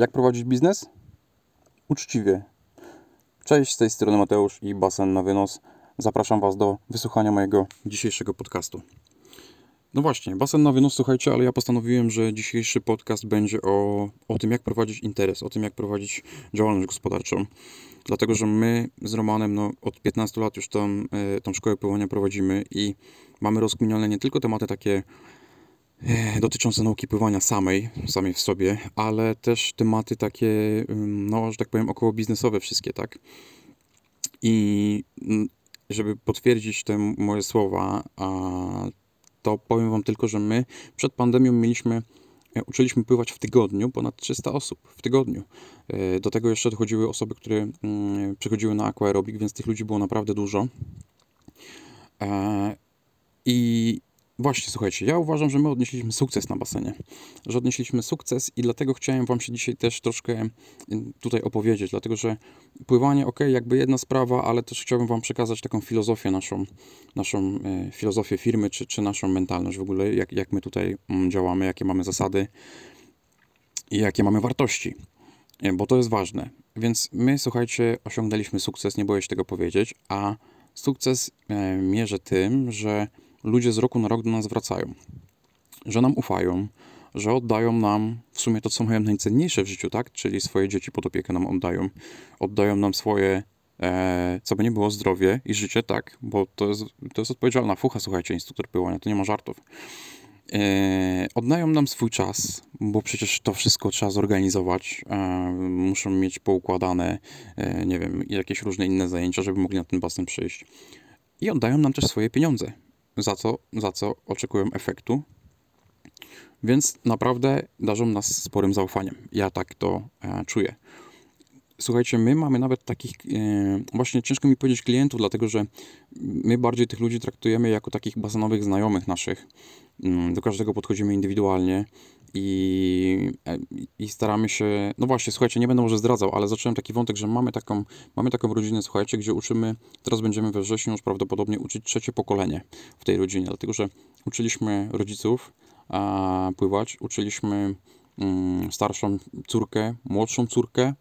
Jak prowadzić biznes? Uczciwie. Cześć, z tej strony Mateusz i Basen na wynos. Zapraszam Was do wysłuchania mojego dzisiejszego podcastu. No właśnie, basen na wynos, słuchajcie, ale ja postanowiłem, że dzisiejszy podcast będzie o, o tym, jak prowadzić interes, o tym, jak prowadzić działalność gospodarczą. Dlatego, że my z Romanem no, od 15 lat już tam, e, tą szkołę pływania prowadzimy i mamy rozkminione nie tylko tematy takie dotyczące nauki pływania samej, samej w sobie, ale też tematy takie, no, że tak powiem, około biznesowe wszystkie, tak? I żeby potwierdzić te moje słowa, to powiem Wam tylko, że my przed pandemią mieliśmy, e, uczyliśmy pływać w tygodniu ponad 300 osób w tygodniu. E, do tego jeszcze dochodziły osoby, które mm, przychodziły na aquaerobik, więc tych ludzi było naprawdę dużo. E, I Właśnie, słuchajcie, ja uważam, że my odnieśliśmy sukces na basenie. Że odnieśliśmy sukces i dlatego chciałem Wam się dzisiaj też troszkę tutaj opowiedzieć, dlatego że pływanie, ok, jakby jedna sprawa, ale też chciałbym Wam przekazać taką filozofię naszą, naszą e, filozofię firmy, czy, czy naszą mentalność w ogóle, jak, jak my tutaj mm, działamy, jakie mamy zasady i jakie mamy wartości, e, bo to jest ważne. Więc my, słuchajcie, osiągnęliśmy sukces, nie boję się tego powiedzieć, a sukces e, mierzę tym, że ludzie z roku na rok do nas wracają, że nam ufają, że oddają nam w sumie to, co mają najcenniejsze w życiu, tak? Czyli swoje dzieci pod opiekę nam oddają. Oddają nam swoje, e, co by nie było, zdrowie i życie, tak? Bo to jest, to jest odpowiedzialna fucha, słuchajcie, instruktor pyłania, to nie ma żartów. E, oddają nam swój czas, bo przecież to wszystko trzeba zorganizować. E, muszą mieć poukładane, e, nie wiem, jakieś różne inne zajęcia, żeby mogli na ten basen przyjść. I oddają nam też swoje pieniądze za co, za co oczekują efektu. Więc naprawdę darzą nas sporym zaufaniem. Ja tak to e, czuję. Słuchajcie, my mamy nawet takich, e, właśnie ciężko mi powiedzieć klientów, dlatego że my bardziej tych ludzi traktujemy jako takich basenowych znajomych naszych. Mm, do każdego podchodzimy indywidualnie i, e, i staramy się, no właśnie, słuchajcie, nie będę może zdradzał, ale zacząłem taki wątek, że mamy taką, mamy taką rodzinę, słuchajcie, gdzie uczymy, teraz będziemy we wrześniu już prawdopodobnie uczyć trzecie pokolenie w tej rodzinie, dlatego że uczyliśmy rodziców a, pływać, uczyliśmy mm, starszą córkę, młodszą córkę,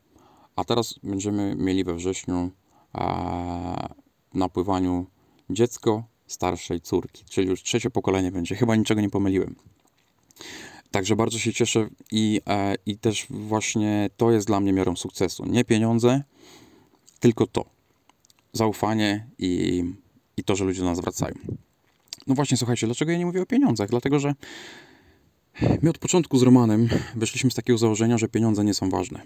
a teraz będziemy mieli we wrześniu a, na pływaniu dziecko starszej córki, czyli już trzecie pokolenie będzie, chyba niczego nie pomyliłem. Także bardzo się cieszę i, e, i też właśnie to jest dla mnie miarą sukcesu. Nie pieniądze, tylko to. Zaufanie i, i to, że ludzie do nas wracają. No właśnie, słuchajcie, dlaczego ja nie mówię o pieniądzach? Dlatego, że my od początku z Romanem wyszliśmy z takiego założenia, że pieniądze nie są ważne.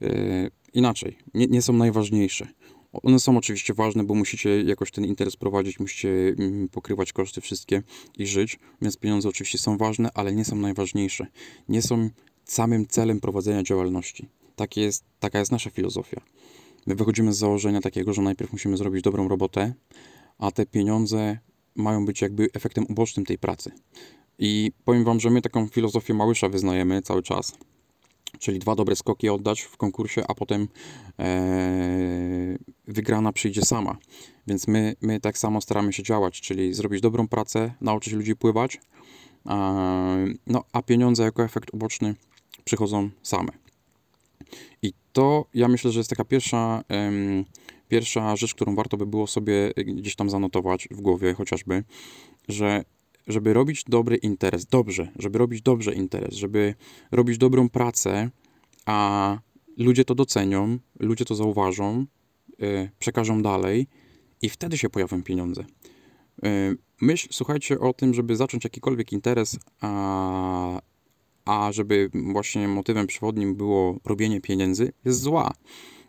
Yy, inaczej, nie, nie są najważniejsze. One są oczywiście ważne, bo musicie jakoś ten interes prowadzić, musicie mm, pokrywać koszty wszystkie i żyć, więc pieniądze oczywiście są ważne, ale nie są najważniejsze. Nie są samym celem prowadzenia działalności. Tak jest, taka jest nasza filozofia. My wychodzimy z założenia takiego, że najpierw musimy zrobić dobrą robotę, a te pieniądze mają być jakby efektem ubocznym tej pracy. I powiem Wam, że my taką filozofię Małysza wyznajemy cały czas czyli dwa dobre skoki oddać w konkursie, a potem e, wygrana przyjdzie sama. Więc my, my tak samo staramy się działać, czyli zrobić dobrą pracę, nauczyć ludzi pływać, e, no a pieniądze jako efekt uboczny przychodzą same. I to ja myślę, że jest taka pierwsza, pierwsza rzecz, którą warto by było sobie gdzieś tam zanotować w głowie chociażby, że żeby robić dobry interes, dobrze, żeby robić dobrze interes, żeby robić dobrą pracę, a ludzie to docenią, ludzie to zauważą, yy, przekażą dalej i wtedy się pojawią pieniądze. Yy, myśl, słuchajcie o tym, żeby zacząć jakikolwiek interes, a, a żeby właśnie motywem przewodnim było robienie pieniędzy, jest zła.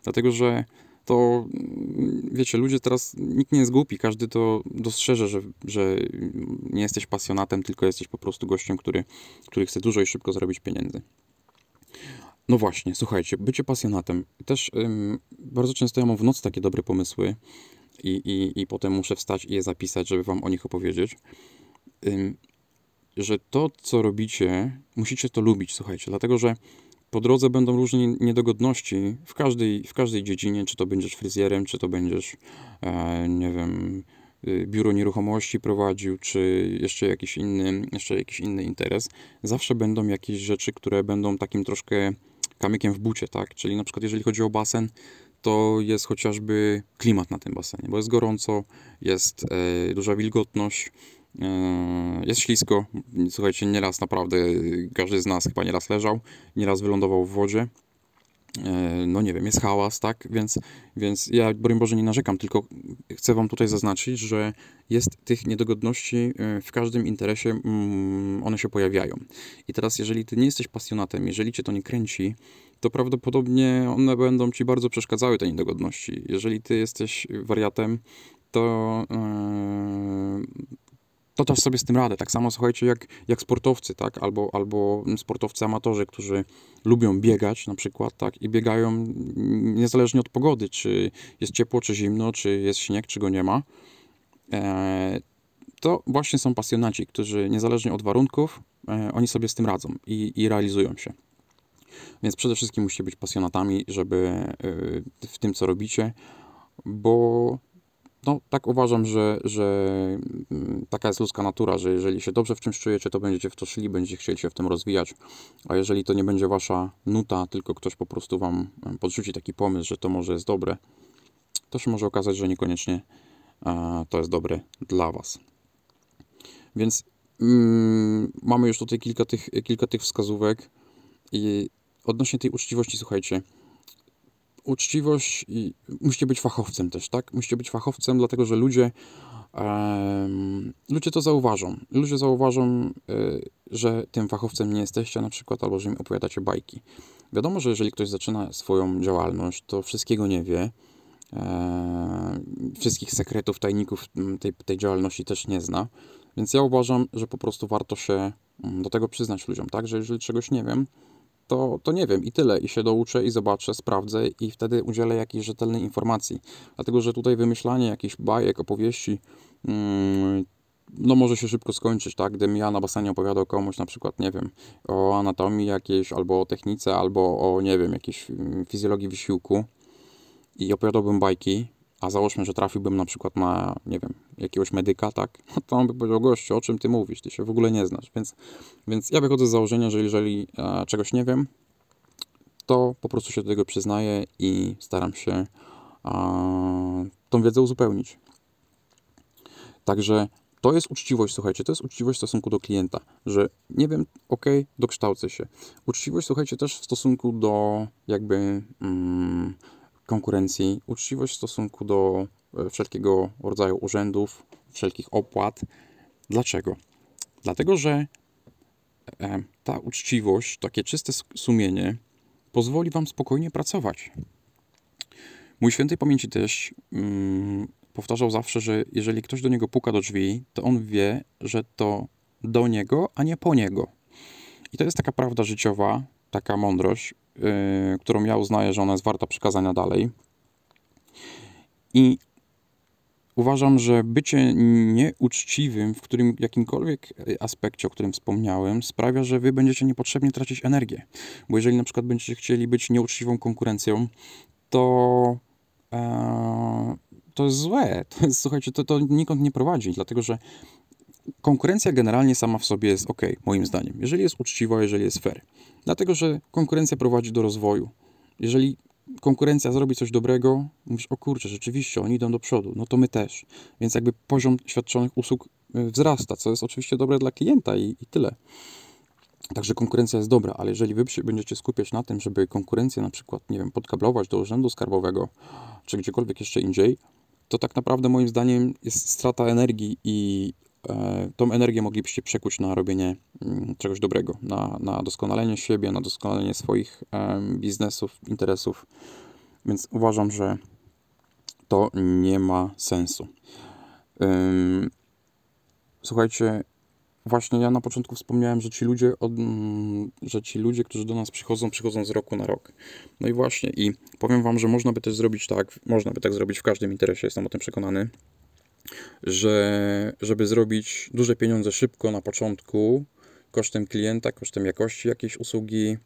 Dlatego, że to wiecie, ludzie teraz, nikt nie jest głupi, każdy to dostrzeże, że, że nie jesteś pasjonatem, tylko jesteś po prostu gościem, który, który chce dużo i szybko zarobić pieniędzy. No właśnie, słuchajcie, bycie pasjonatem. Też ym, bardzo często ja mam w nocy takie dobre pomysły i, i, i potem muszę wstać i je zapisać, żeby wam o nich opowiedzieć. Ym, że to, co robicie, musicie to lubić, słuchajcie, dlatego że po drodze będą różne niedogodności w każdej, w każdej dziedzinie, czy to będziesz fryzjerem, czy to będziesz, e, nie wiem, y, biuro nieruchomości prowadził, czy jeszcze jakiś inny, jeszcze jakiś inny interes. Zawsze będą jakieś rzeczy, które będą takim troszkę kamykiem w bucie, tak? Czyli na przykład jeżeli chodzi o basen, to jest chociażby klimat na tym basenie, bo jest gorąco, jest e, duża wilgotność, jest ślisko. Słuchajcie, nieraz naprawdę każdy z nas chyba nieraz leżał, nieraz wylądował w wodzie. E, no nie wiem, jest hałas, tak? Więc, więc ja, broń Boże, nie narzekam, tylko chcę Wam tutaj zaznaczyć, że jest tych niedogodności e, w każdym interesie, mm, one się pojawiają. I teraz, jeżeli Ty nie jesteś pasjonatem, jeżeli Cię to nie kręci, to prawdopodobnie one będą Ci bardzo przeszkadzały, te niedogodności. Jeżeli Ty jesteś wariatem, to, yy, to też sobie z tym radę. Tak samo słuchajcie, jak, jak sportowcy, tak? Albo, albo sportowcy amatorzy, którzy lubią biegać na przykład, tak? I biegają niezależnie od pogody, czy jest ciepło, czy zimno, czy jest śnieg, czy go nie ma. E, to właśnie są pasjonaci, którzy niezależnie od warunków, e, oni sobie z tym radzą i, i realizują się. Więc przede wszystkim musicie być pasjonatami, żeby e, w tym, co robicie, bo no, tak uważam, że, że mm, taka jest ludzka natura, że jeżeli się dobrze w czymś czujecie, to będziecie w to szli, będziecie chcieli się w tym rozwijać, a jeżeli to nie będzie wasza nuta, tylko ktoś po prostu wam podrzuci taki pomysł, że to może jest dobre, to się może okazać, że niekoniecznie to jest dobre dla was. Więc mm, mamy już tutaj kilka tych, kilka tych wskazówek i odnośnie tej uczciwości, słuchajcie, uczciwość i musicie być fachowcem też, tak? Musicie być fachowcem, dlatego że ludzie ludzie to zauważą. Ludzie zauważą, y, że tym fachowcem nie jesteście na przykład, albo że im opowiadacie bajki. Wiadomo, że jeżeli ktoś zaczyna swoją działalność, to wszystkiego nie wie, e, wszystkich sekretów, tajników tej, tej działalności też nie zna, więc ja uważam, że po prostu warto się do tego przyznać ludziom, tak? Że jeżeli czegoś nie wiem, to, to nie wiem i tyle. I się douczę i zobaczę, sprawdzę i wtedy udzielę jakiejś rzetelnej informacji. Dlatego, że tutaj wymyślanie jakichś bajek, opowieści, mm, no może się szybko skończyć, tak? Gdybym ja na basenie opowiadał komuś na przykład, nie wiem, o anatomii jakiejś, albo o technice, albo o, nie wiem, jakiejś mm, fizjologii wysiłku i opowiadałbym bajki, a załóżmy, że trafiłbym na przykład na, nie wiem, jakiegoś medyka, tak, no to on by powiedział, gościu, o czym ty mówisz, ty się w ogóle nie znasz, więc, więc ja wychodzę z założenia, że jeżeli e, czegoś nie wiem, to po prostu się do tego przyznaję i staram się e, tą wiedzę uzupełnić. Także to jest uczciwość, słuchajcie, to jest uczciwość w stosunku do klienta, że nie wiem, ok, dokształcę się. Uczciwość, słuchajcie, też w stosunku do jakby... Mm, konkurencji, uczciwość w stosunku do e, wszelkiego rodzaju urzędów, wszelkich opłat. Dlaczego? Dlatego, że e, ta uczciwość, takie czyste sumienie pozwoli Wam spokojnie pracować. Mój świętej pamięci też mm, powtarzał zawsze, że jeżeli ktoś do niego puka do drzwi, to on wie, że to do niego, a nie po niego. I to jest taka prawda życiowa, taka mądrość, którą ja uznaję, że ona jest warta przekazania dalej. I uważam, że bycie nieuczciwym w którym jakimkolwiek aspekcie, o którym wspomniałem, sprawia, że wy będziecie niepotrzebnie tracić energię. Bo jeżeli na przykład będziecie chcieli być nieuczciwą konkurencją, to e, to jest złe. To jest, słuchajcie, to, to nikąd nie prowadzi, dlatego że konkurencja generalnie sama w sobie jest ok, moim zdaniem. Jeżeli jest uczciwa, jeżeli jest fair. Dlatego, że konkurencja prowadzi do rozwoju. Jeżeli konkurencja zrobi coś dobrego, mówisz, o kurczę, rzeczywiście, oni idą do przodu, no to my też. Więc jakby poziom świadczonych usług y, wzrasta, co jest oczywiście dobre dla klienta i, i tyle. Także konkurencja jest dobra, ale jeżeli wy będziecie skupiać na tym, żeby konkurencję na przykład, nie wiem, podkablować do urzędu skarbowego, czy gdziekolwiek jeszcze indziej, to tak naprawdę moim zdaniem jest strata energii i tą energię moglibyście przekuć na robienie mm, czegoś dobrego, na, na doskonalenie siebie, na doskonalenie swoich biznesów, interesów. Więc uważam, że to nie ma sensu. Słuchajcie, właśnie ja na początku wspomniałem, że ci ludzie, mm, że ci ludzie, którzy do nas przychodzą, przychodzą z roku na rok. No i właśnie, i powiem wam, że można by też zrobić tak, można by tak zrobić w każdym interesie, jestem o tym przekonany, że żeby zrobić duże pieniądze szybko na początku, kosztem klienta, kosztem jakości jakiejś usługi,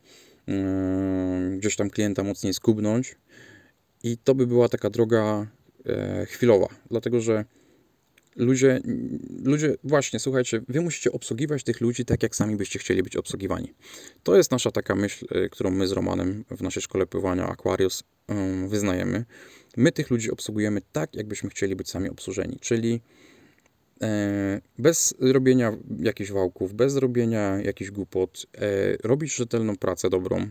yy, gdzieś tam klienta mocniej skubnąć. I to by była taka droga e, chwilowa, dlatego że ludzie, ludzie, właśnie, słuchajcie, wy musicie obsługiwać tych ludzi tak, jak sami byście chcieli być obsługiwani. To jest nasza taka myśl, y, którą my z Romanem w naszej szkole pływania Aquarius wyznajemy. My tych ludzi obsługujemy tak, jakbyśmy chcieli być sami obsłużeni, czyli e, bez robienia jakichś wałków, bez robienia jakichś głupot, e, robić rzetelną pracę dobrą.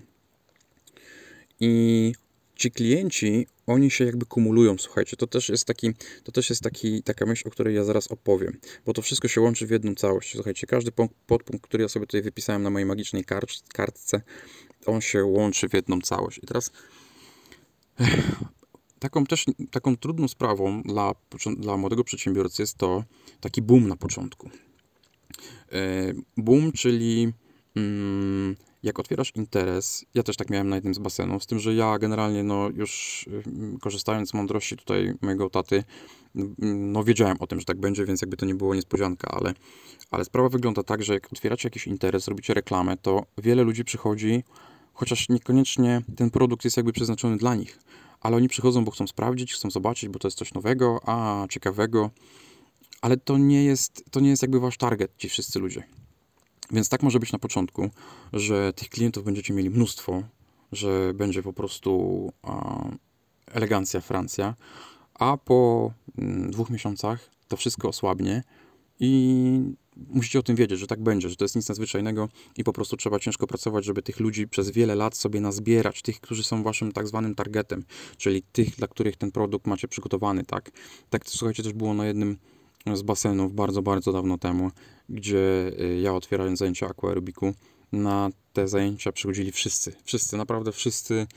I ci klienci, oni się jakby kumulują, słuchajcie, to też jest taki, to też jest taki, taka myśl, o której ja zaraz opowiem, bo to wszystko się łączy w jedną całość, słuchajcie, każdy podpunkt, który ja sobie tutaj wypisałem na mojej magicznej kartce, on się łączy w jedną całość. I teraz taką też, taką trudną sprawą dla, dla młodego przedsiębiorcy jest to taki boom na początku. E, boom, czyli mm, jak otwierasz interes, ja też tak miałem na jednym z basenów, z tym, że ja generalnie no już y, korzystając z mądrości tutaj mojego taty, no wiedziałem o tym, że tak będzie, więc jakby to nie było niespodzianka, ale, ale sprawa wygląda tak, że jak otwieracie jakiś interes, robicie reklamę, to wiele ludzi przychodzi, chociaż niekoniecznie ten produkt jest jakby przeznaczony dla nich, ale oni przychodzą, bo chcą sprawdzić, chcą zobaczyć, bo to jest coś nowego, a ciekawego, ale to nie jest, to nie jest jakby wasz target, ci wszyscy ludzie. Więc tak może być na początku, że tych klientów będziecie mieli mnóstwo, że będzie po prostu elegancja Francja, a po mm, dwóch miesiącach to wszystko osłabnie i musicie o tym wiedzieć, że tak będzie, że to jest nic nadzwyczajnego i po prostu trzeba ciężko pracować, żeby tych ludzi przez wiele lat sobie nazbierać, tych, którzy są waszym tak zwanym targetem, czyli tych, dla których ten produkt macie przygotowany, tak? Tak, słuchajcie, też było na jednym z basenów bardzo, bardzo dawno temu, gdzie y, ja otwierając zajęcia aquaerobiku, na te zajęcia przychodzili wszyscy, wszyscy, naprawdę wszyscy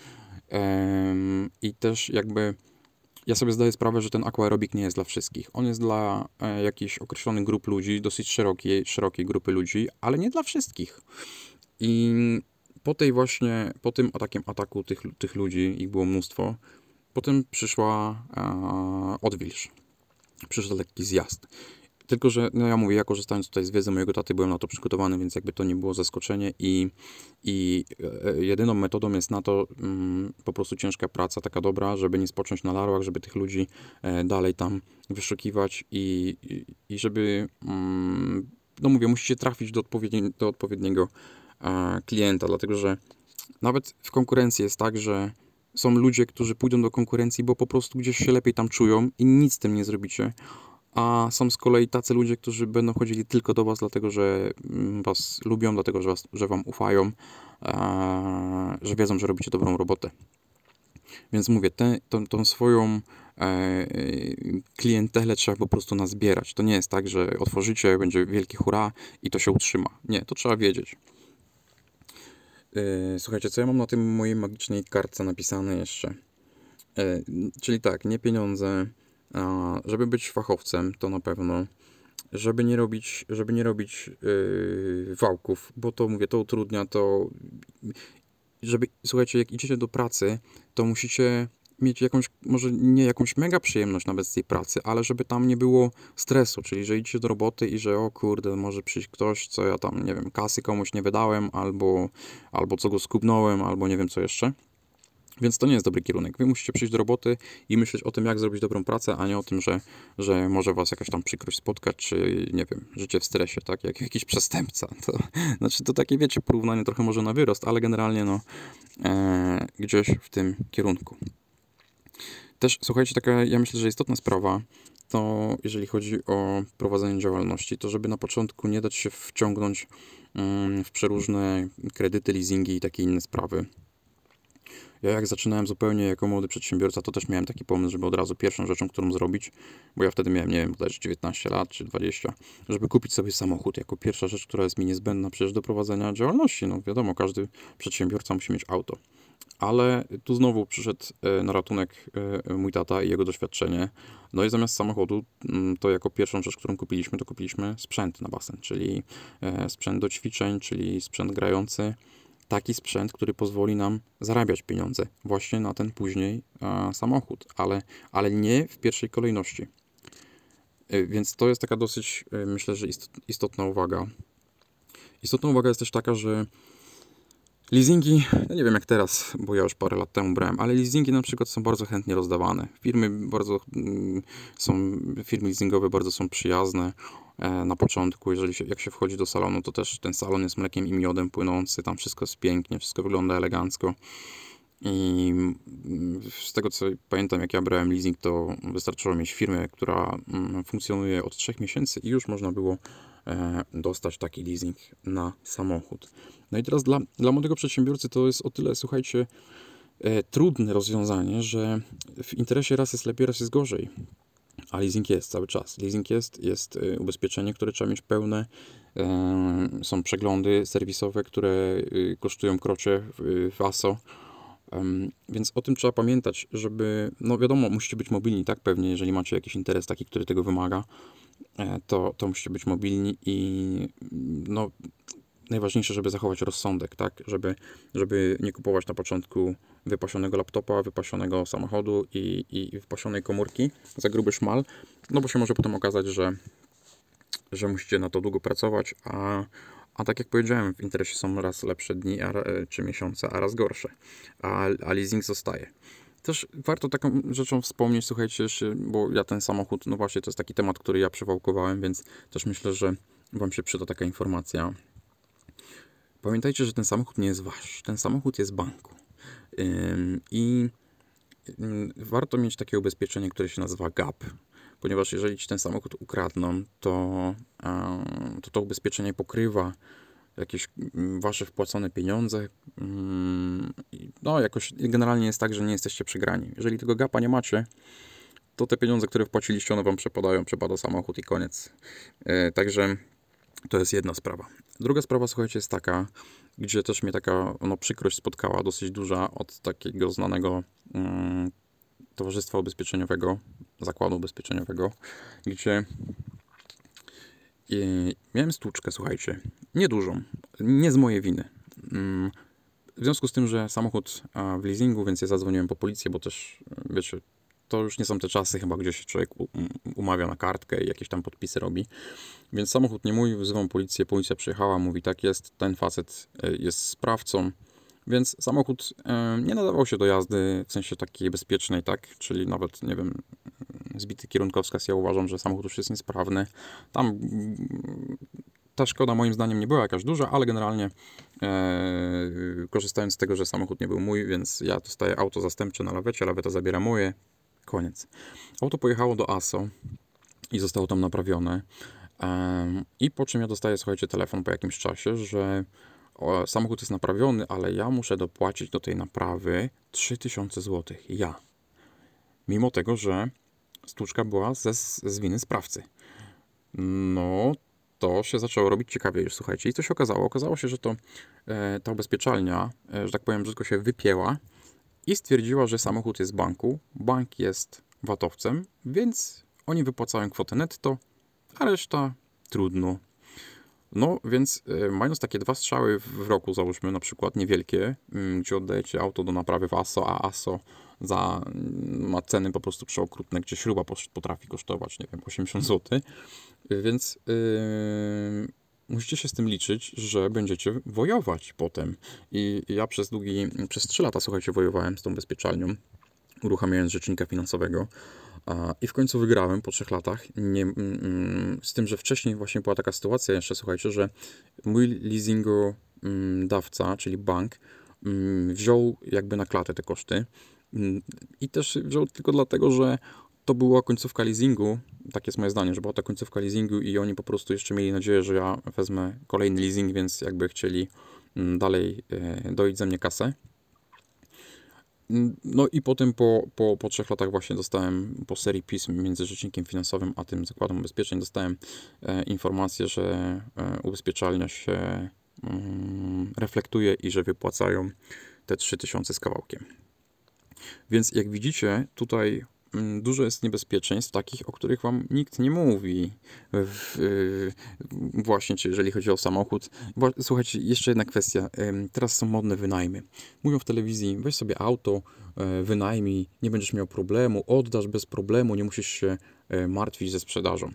i też jakby ja sobie zdaję sprawę, że ten aquaerobik nie jest dla wszystkich. On jest dla e, jakichś określonych grup ludzi, dosyć szerokiej, szerokiej grupy ludzi, ale nie dla wszystkich. I po tej właśnie, po tym takim ataku tych, tych ludzi, ich było mnóstwo, potem przyszła odwilż przyszedł lekki zjazd. Tylko, że no ja mówię, ja korzystając tutaj z wiedzy mojego taty, byłem na to przygotowany, więc jakby to nie było zaskoczenie i, i e, jedyną metodą jest na to mm, po prostu ciężka praca, taka dobra, żeby nie spocząć na larwach, żeby tych ludzi e, dalej tam wyszukiwać i, i, i żeby, mm, no mówię, musicie trafić do, odpowiedni, do odpowiedniego e, klienta, dlatego, że nawet w konkurencji jest tak, że są ludzie, którzy pójdą do konkurencji, bo po prostu gdzieś się lepiej tam czują i nic z tym nie zrobicie. A są z kolei tacy ludzie, którzy będą chodzili tylko do Was, dlatego że mm, Was lubią, dlatego że, was, że Wam ufają, że wiedzą, że robicie dobrą robotę. Więc mówię, tę, tą, tą swoją e, klientelę trzeba po prostu nazbierać. To nie jest tak, że otworzycie, będzie wielki hura i to się utrzyma. Nie, to trzeba wiedzieć. E, słuchajcie, co ja mam na tym mojej magicznej kartce napisane jeszcze? E, czyli tak, nie pieniądze, żeby być fachowcem, to na pewno, żeby nie robić, żeby nie robić yy, wałków, bo to mówię, to utrudnia, to żeby, słuchajcie, jak idziecie do pracy, to musicie mieć jakąś, może nie jakąś mega przyjemność nawet z tej pracy, ale żeby tam nie było stresu, czyli że idziecie do roboty i że o kurde, może przyjść ktoś, co ja tam, nie wiem, kasy komuś nie wydałem, albo, albo co go skubnąłem, albo nie wiem co jeszcze. Więc to nie jest dobry kierunek. Wy musicie przyjść do roboty i myśleć o tym, jak zrobić dobrą pracę, a nie o tym, że, że może was jakaś tam przykrość spotkać, czy nie wiem, życie w stresie, tak, jak jakiś przestępca. To, znaczy to takie, wiecie, porównanie trochę może na wyrost, ale generalnie no e, gdzieś w tym kierunku. Też, słuchajcie, taka, ja myślę, że istotna sprawa, to jeżeli chodzi o prowadzenie działalności, to żeby na początku nie dać się wciągnąć mm, w przeróżne kredyty, leasingi i takie inne sprawy. Ja jak zaczynałem zupełnie jako młody przedsiębiorca, to też miałem taki pomysł, żeby od razu pierwszą rzeczą, którą zrobić, bo ja wtedy miałem, nie wiem, bodajże 19 lat czy 20, żeby kupić sobie samochód jako pierwsza rzecz, która jest mi niezbędna przecież do prowadzenia działalności. No wiadomo, każdy przedsiębiorca musi mieć auto. Ale tu znowu przyszedł e, na ratunek e, mój tata i jego doświadczenie. No i zamiast samochodu, mm, to jako pierwszą rzecz, którą kupiliśmy, to kupiliśmy sprzęt na basen, czyli e, sprzęt do ćwiczeń, czyli sprzęt grający, taki sprzęt, który pozwoli nam zarabiać pieniądze właśnie na ten później samochód, ale, ale nie w pierwszej kolejności. Więc to jest taka dosyć, myślę, że istotna uwaga. Istotna uwaga jest też taka, że Leasingi, no nie wiem jak teraz, bo ja już parę lat temu brałem, ale leasingi na przykład są bardzo chętnie rozdawane. Firmy bardzo mm, są, firmy leasingowe bardzo są przyjazne e, na początku. Jeżeli się, jak się wchodzi do salonu, to też ten salon jest mlekiem i miodem płynący, tam wszystko jest pięknie, wszystko wygląda elegancko. I z tego co pamiętam, jak ja brałem leasing, to wystarczyło mieć firmę, która mm, funkcjonuje od 3 miesięcy i już można było e, dostać taki leasing na samochód. No i teraz dla, dla młodego przedsiębiorcy to jest o tyle, słuchajcie, e, trudne rozwiązanie, że w interesie raz jest lepiej, raz jest gorzej. A leasing jest cały czas. Leasing jest, jest e, ubezpieczenie, które trzeba mieć pełne. Są przeglądy serwisowe, które kosztują krocie w, ASO więc o tym trzeba pamiętać, żeby, no wiadomo, musicie być mobilni, tak? Pewnie, jeżeli macie jakiś interes taki, który tego wymaga, e, to, to musicie być mobilni i no, najważniejsze, żeby zachować rozsądek, tak? Żeby, żeby nie kupować na początku wypasionego laptopa, wypasionego samochodu i, i wypasionej komórki za gruby szmal, no bo się może potem okazać, że, że musicie na to długo pracować, a a tak jak powiedziałem, w interesie są raz lepsze dni a, czy miesiące, a raz gorsze. A, a leasing zostaje. Też warto taką rzeczą wspomnieć, słuchajcie, bo ja ten samochód, no właśnie, to jest taki temat, który ja przewałkowałem, więc też myślę, że Wam się przyda taka informacja. Pamiętajcie, że ten samochód nie jest wasz. Ten samochód jest banku. I warto mieć takie ubezpieczenie, które się nazywa GAP ponieważ jeżeli ci ten samochód ukradną, to to, to ubezpieczenie pokrywa jakieś wasze wpłacone pieniądze. No, jakoś generalnie jest tak, że nie jesteście przegrani. Jeżeli tego gapa nie macie, to te pieniądze, które wpłaciliście, one wam przepadają, przepada samochód i koniec. E, także to jest jedna sprawa. Druga sprawa, słuchajcie, jest taka, gdzie też mnie taka no, przykrość spotkała, dosyć duża od takiego znanego mm, towarzystwa ubezpieczeniowego, zakładu ubezpieczeniowego, gdzie miałem stłuczkę, słuchajcie, niedużą, nie z mojej winy. Mm, w związku z tym, że samochód w leasingu, więc ja zadzwoniłem po policję, bo też, wiecie, to już nie są te czasy chyba, gdzie się człowiek umawia na kartkę i jakieś tam podpisy robi. Więc samochód nie mój, wzywam policję, policja przyjechała, mówi tak jest, ten facet e, jest sprawcą, więc samochód e, nie nadawał się do jazdy w sensie takiej bezpiecznej, tak? Czyli nawet, nie wiem, zbity kierunkowskaz, ja uważam, że samochód już jest niesprawny. Tam ta szkoda moim zdaniem nie była jakaś duża, ale generalnie e, korzystając z tego, że samochód nie był mój, więc ja dostaję auto zastępcze na lawecie, laweta zabiera moje, koniec. Auto pojechało do ASO i zostało tam naprawione. I po czym ja dostaję, słuchajcie, telefon po jakimś czasie, że samochód jest naprawiony, ale ja muszę dopłacić do tej naprawy 3000 zł. Ja. Mimo tego, że stłuczka była ze, z winy sprawcy. No, to się zaczęło robić ciekawie już, słuchajcie. I co się okazało? Okazało się, że to e, ta ubezpieczalnia, e, że tak powiem, brzydko się wypięła i stwierdziła, że samochód jest banku, bank jest watowcem, więc oni wypłacają kwotę netto, a reszta trudno. No, więc e, mając takie dwa strzały w roku, załóżmy na przykład niewielkie, mm, gdzie oddajecie auto do naprawy w ASO, a ASO za, mm, ma ceny po prostu przeokrutne, gdzie śruba potrafi kosztować, nie wiem, 80 zł, więc yy, musicie się z tym liczyć, że będziecie wojować potem. I ja przez długi, przez 3 lata, słuchajcie, wojowałem z tą bezpieczalnią, uruchamiając rzecznika finansowego. I w końcu wygrałem po trzech latach. Nie, mm, mm, z tym, że wcześniej właśnie była taka sytuacja jeszcze, słuchajcie, że mój leasingodawca, czyli bank, wziął jakby na klatę te koszty. I też wziął tylko dlatego, że to była końcówka leasingu, tak jest moje zdanie, że była ta końcówka leasingu i oni po prostu jeszcze mieli nadzieję, że ja wezmę kolejny leasing, więc jakby chcieli mm, dalej e, dojść ze mnie kasę. Mm, no i potem po, po, po trzech latach właśnie dostałem po serii pism między rzecznikiem finansowym a tym zakładem ubezpieczeń dostałem e, informację, że e, ubezpieczalnia się e, reflektuje i że wypłacają te 3000 z kawałkiem. Więc jak widzicie, tutaj mm, dużo jest niebezpieczeństw takich, o których wam nikt nie mówi. W, właśnie, czy jeżeli chodzi o samochód. Słuchajcie, jeszcze jedna kwestia. Teraz są modne wynajmy. Mówią w telewizji, weź sobie auto, e, wynajmij, nie będziesz miał problemu, oddasz bez problemu, nie musisz się e, martwić ze sprzedażą.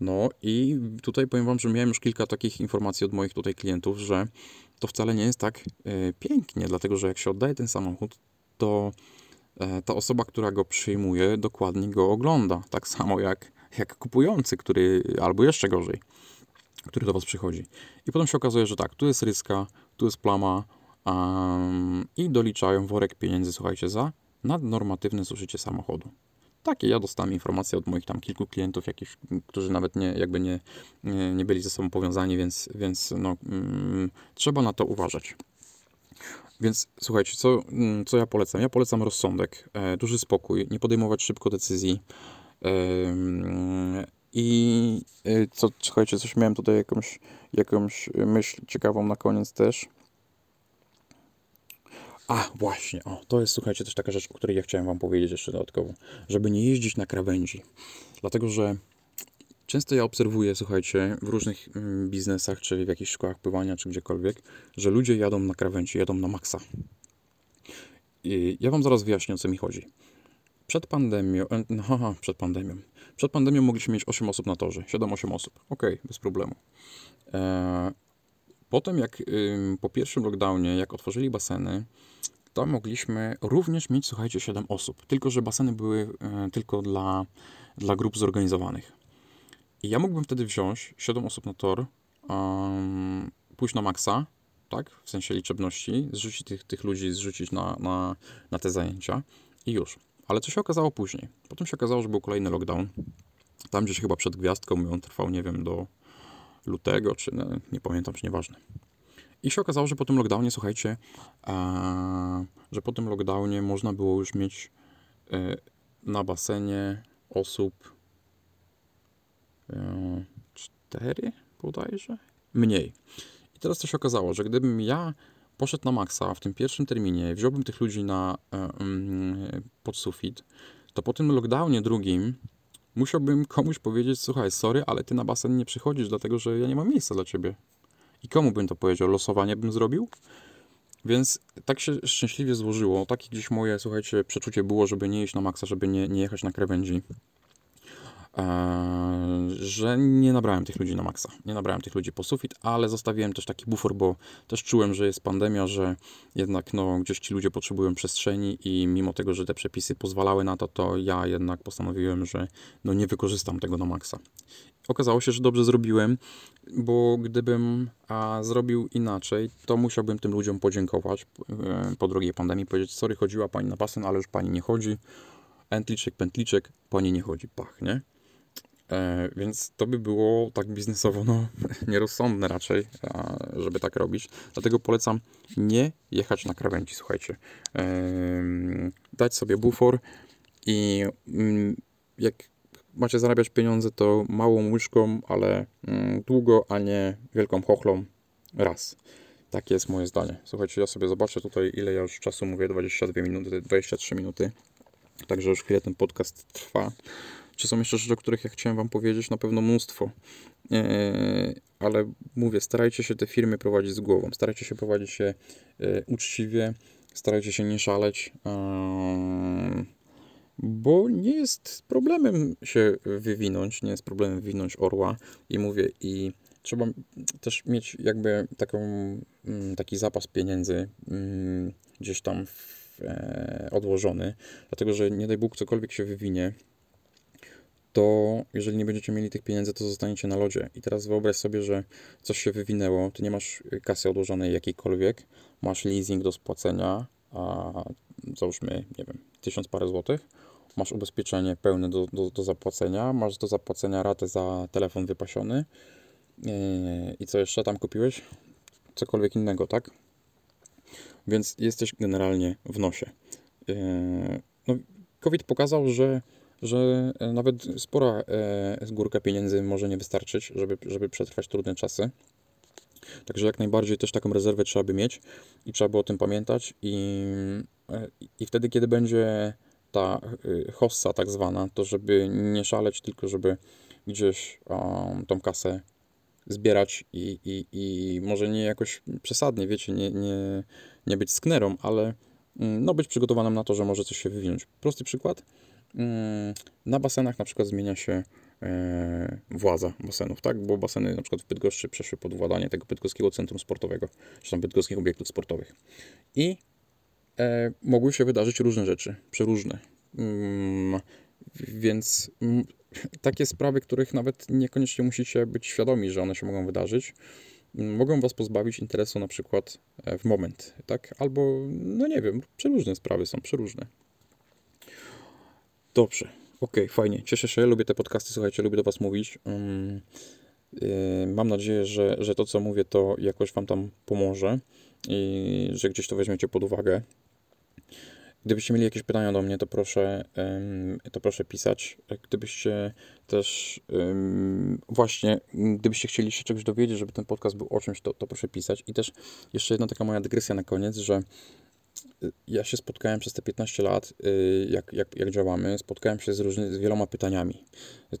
No i tutaj powiem wam, że miałem już kilka takich informacji od moich tutaj klientów, że to wcale nie jest tak e, pięknie, dlatego że jak się oddaje ten samochód, to ta osoba, która go przyjmuje, dokładnie go ogląda. Tak samo jak, jak kupujący, który, albo jeszcze gorzej, który do Was przychodzi. I potem się okazuje, że tak, tu jest ryska, tu jest plama um, i doliczają worek pieniędzy, słuchajcie, za nadnormatywne zużycie samochodu. Takie ja dostałem informacje od moich tam kilku klientów, jakich, którzy nawet nie, jakby nie, nie, nie byli ze sobą powiązani, więc, więc no, mm, trzeba na to uważać. Więc słuchajcie, co, mm, co ja polecam? Ja polecam rozsądek, e, duży spokój, nie podejmować szybko decyzji. I e, co, słuchajcie, coś miałem tutaj jakąś, jakąś myśl ciekawą na koniec też. A, właśnie, o, to jest, słuchajcie, też taka rzecz, o której ja chciałem Wam powiedzieć jeszcze dodatkowo, żeby nie jeździć na krawędzi. Dlatego, że często ja obserwuję, słuchajcie, w różnych mm, biznesach, czy w jakichś szkołach pływania, czy gdziekolwiek, że ludzie jadą na krawędzi, jadą na maksa. I ja Wam zaraz wyjaśnię, o co mi chodzi. Przed pandemią, e, no, haha, przed pandemią. Przed pandemią mogliśmy mieć 8 osób na torze, 7-8 osób. Ok, bez problemu. Eee, potem, jak po pierwszym lockdownie, jak otworzyli baseny, to mogliśmy również mieć, słuchajcie, 7 osób. Tylko, że baseny były e, tylko dla, dla grup zorganizowanych. I ja mógłbym wtedy wziąć 7 osób na tor, um, pójść na maksa, tak, w sensie liczebności, zrzucić tych, tych ludzi, zrzucić na, na, na te zajęcia i już. Ale co się okazało później? Potem się okazało, że był kolejny lockdown. Tam gdzieś chyba przed gwiazdką on trwał, nie wiem, do lutego, czy no, nie pamiętam, czy nieważne. I się okazało, że po tym lockdownie, słuchajcie, e, że po tym lockdownie można było już mieć e, na basenie osób e, cztery bodajże? Mniej. I teraz to się okazało, że gdybym ja poszedł na maksa w tym pierwszym terminie, wziąłbym tych ludzi na um, pod sufit, to po tym lockdownie drugim musiałbym komuś powiedzieć, słuchaj, sorry, ale ty na basen nie przychodzisz, dlatego że ja nie mam miejsca dla ciebie. I komu bym to powiedział? Losowanie bym zrobił? Więc tak się szczęśliwie złożyło. Takie gdzieś moje, słuchajcie, przeczucie było, żeby nie iść na maksa, żeby nie, nie jechać na krawędzi. Eee, że nie nabrałem tych ludzi na maksa. Nie nabrałem tych ludzi po sufit, ale zostawiłem też taki bufor, bo też czułem, że jest pandemia, że jednak no, gdzieś ci ludzie potrzebują przestrzeni i mimo tego, że te przepisy pozwalały na to, to ja jednak postanowiłem, że no, nie wykorzystam tego na maksa. Okazało się, że dobrze zrobiłem, bo gdybym a, zrobił inaczej, to musiałbym tym ludziom podziękować e, po drugiej pandemii, powiedzieć, sorry, chodziła pani na basen, ale już pani nie chodzi. Entliczek, pętliczek, pani nie chodzi, pach, nie? E, więc to by było tak biznesowo no, nierozsądne raczej, żeby tak robić. Dlatego polecam nie jechać na krawędzi, słuchajcie. E, dać sobie bufor i mm, jak macie zarabiać pieniądze, to małą łyżką, ale mm, długo, a nie wielką chochlą raz. Takie jest moje zdanie. Słuchajcie, ja sobie zobaczę tutaj, ile ja już czasu mówię, 22 minuty, 23 minuty. Także już chwilę ten podcast trwa. Czy są jeszcze rzeczy, o których ja chciałem Wam powiedzieć? Na pewno mnóstwo. Eee, ale mówię, starajcie się te firmy prowadzić z głową. Starajcie się prowadzić je e, uczciwie. Starajcie się nie szaleć. Eee, bo nie jest problemem się wywinąć, nie jest problemem wywinąć orła i mówię, i trzeba też mieć jakby taką, mm, taki zapas pieniędzy mm, gdzieś tam w, e, odłożony, dlatego że nie daj Bóg cokolwiek się wywinie, to jeżeli nie będziecie mieli tych pieniędzy, to zostaniecie na lodzie. I teraz wyobraź sobie, że coś się wywinęło, ty nie masz kasy odłożonej jakiejkolwiek, masz leasing do spłacenia, a załóżmy, nie wiem, tysiąc parę złotych, masz ubezpieczenie pełne do, do, do zapłacenia, masz do zapłacenia ratę za telefon wypasiony yy, i co jeszcze tam kupiłeś? Cokolwiek innego, tak? Więc jesteś generalnie w nosie. Yy, no, COVID pokazał, że, że nawet spora yy, górka pieniędzy może nie wystarczyć, żeby, żeby przetrwać trudne czasy. Także jak najbardziej też taką rezerwę trzeba by mieć i trzeba by o tym pamiętać i, i wtedy, kiedy będzie ta hossa tak zwana, to żeby nie szaleć, tylko żeby gdzieś um, tą kasę zbierać i, i, i może nie jakoś przesadnie, wiecie, nie, nie, nie być sknerą, ale mm, no być przygotowanym na to, że może coś się wywinąć. Prosty przykład. Mm, na basenach na przykład zmienia się e, władza basenów, tak? Bo baseny na przykład w Bydgoszczy przeszły pod władanie tego Bydgoskiego Centrum Sportowego, czy tam Bydgoskich Obiektów Sportowych. I e, mogły się wydarzyć różne rzeczy, przeróżne. Mm, więc takie sprawy, których nawet niekoniecznie musicie być świadomi, że one się mogą wydarzyć, mogą was pozbawić interesu na przykład e, w moment, tak? Albo, no nie wiem, przeróżne sprawy są, przeróżne. Dobrze, okej, okay, fajnie, cieszę się, lubię te podcasty, słuchajcie, lubię do was mówić. Um, yy, mam nadzieję, że, że to, co mówię, to jakoś wam tam pomoże i że gdzieś to weźmiecie pod uwagę. Gdybyście mieli jakieś pytania do mnie, to proszę, to proszę pisać. Gdybyście też właśnie, gdybyście chcieli się czegoś dowiedzieć, żeby ten podcast był o czymś, to, to proszę pisać. I też jeszcze jedna taka moja dygresja na koniec, że ja się spotkałem przez te 15 lat, y, jak, jak, jak działamy, spotkałem się z, różnymi, z wieloma pytaniami.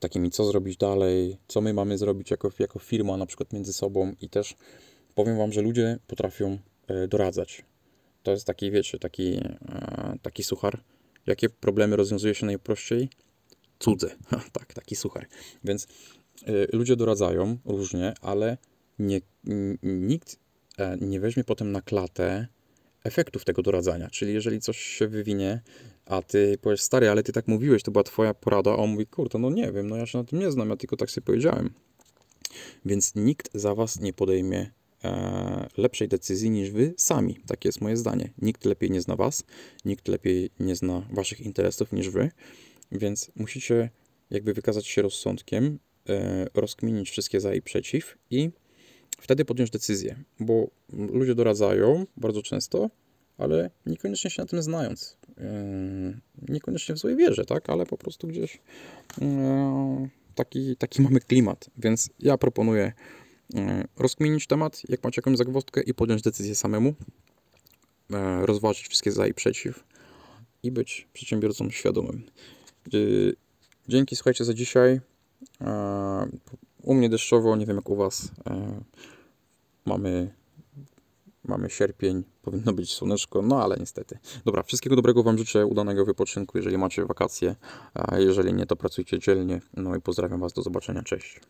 Takimi, co zrobić dalej, co my mamy zrobić jako, jako firma, na przykład między sobą. I też powiem Wam, że ludzie potrafią e, doradzać to jest taki, wiecie, taki, e, taki suchar. Jakie problemy rozwiązuje się najprościej? Cudze. tak, taki suchar. Więc e, ludzie doradzają różnie, ale nie, nikt nie weźmie potem na klatę efektów tego doradzania. Czyli jeżeli coś się wywinie, a ty powiesz, stary, ale ty tak mówiłeś, to była twoja porada, a on mówi, kurde, no nie wiem, no ja się na tym nie znam, ja tylko tak sobie powiedziałem. Więc nikt za was nie podejmie E, lepszej decyzji niż wy sami. Takie jest moje zdanie. Nikt lepiej nie zna was, nikt lepiej nie zna waszych interesów niż wy, więc musicie jakby wykazać się rozsądkiem, e, rozkminić wszystkie za i przeciw i wtedy podjąć decyzję, bo ludzie doradzają bardzo często, ale niekoniecznie się na tym znając. E, niekoniecznie w złej wierze, tak, ale po prostu gdzieś taki, taki mamy klimat, więc ja proponuję E, rozkminić temat, jak macie jakąś zagwozdkę i podjąć decyzję samemu, rozważyć wszystkie za i przeciw i być przedsiębiorcą świadomym. Dzięki, słuchajcie, za dzisiaj. U mnie deszczowo, nie wiem jak u Was. Mamy, mamy sierpień, powinno być słoneczko, no ale niestety. Dobra, wszystkiego dobrego Wam życzę, udanego wypoczynku, jeżeli macie wakacje, a jeżeli nie, to pracujcie dzielnie. No i pozdrawiam Was, do zobaczenia, cześć.